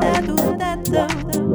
that That'll,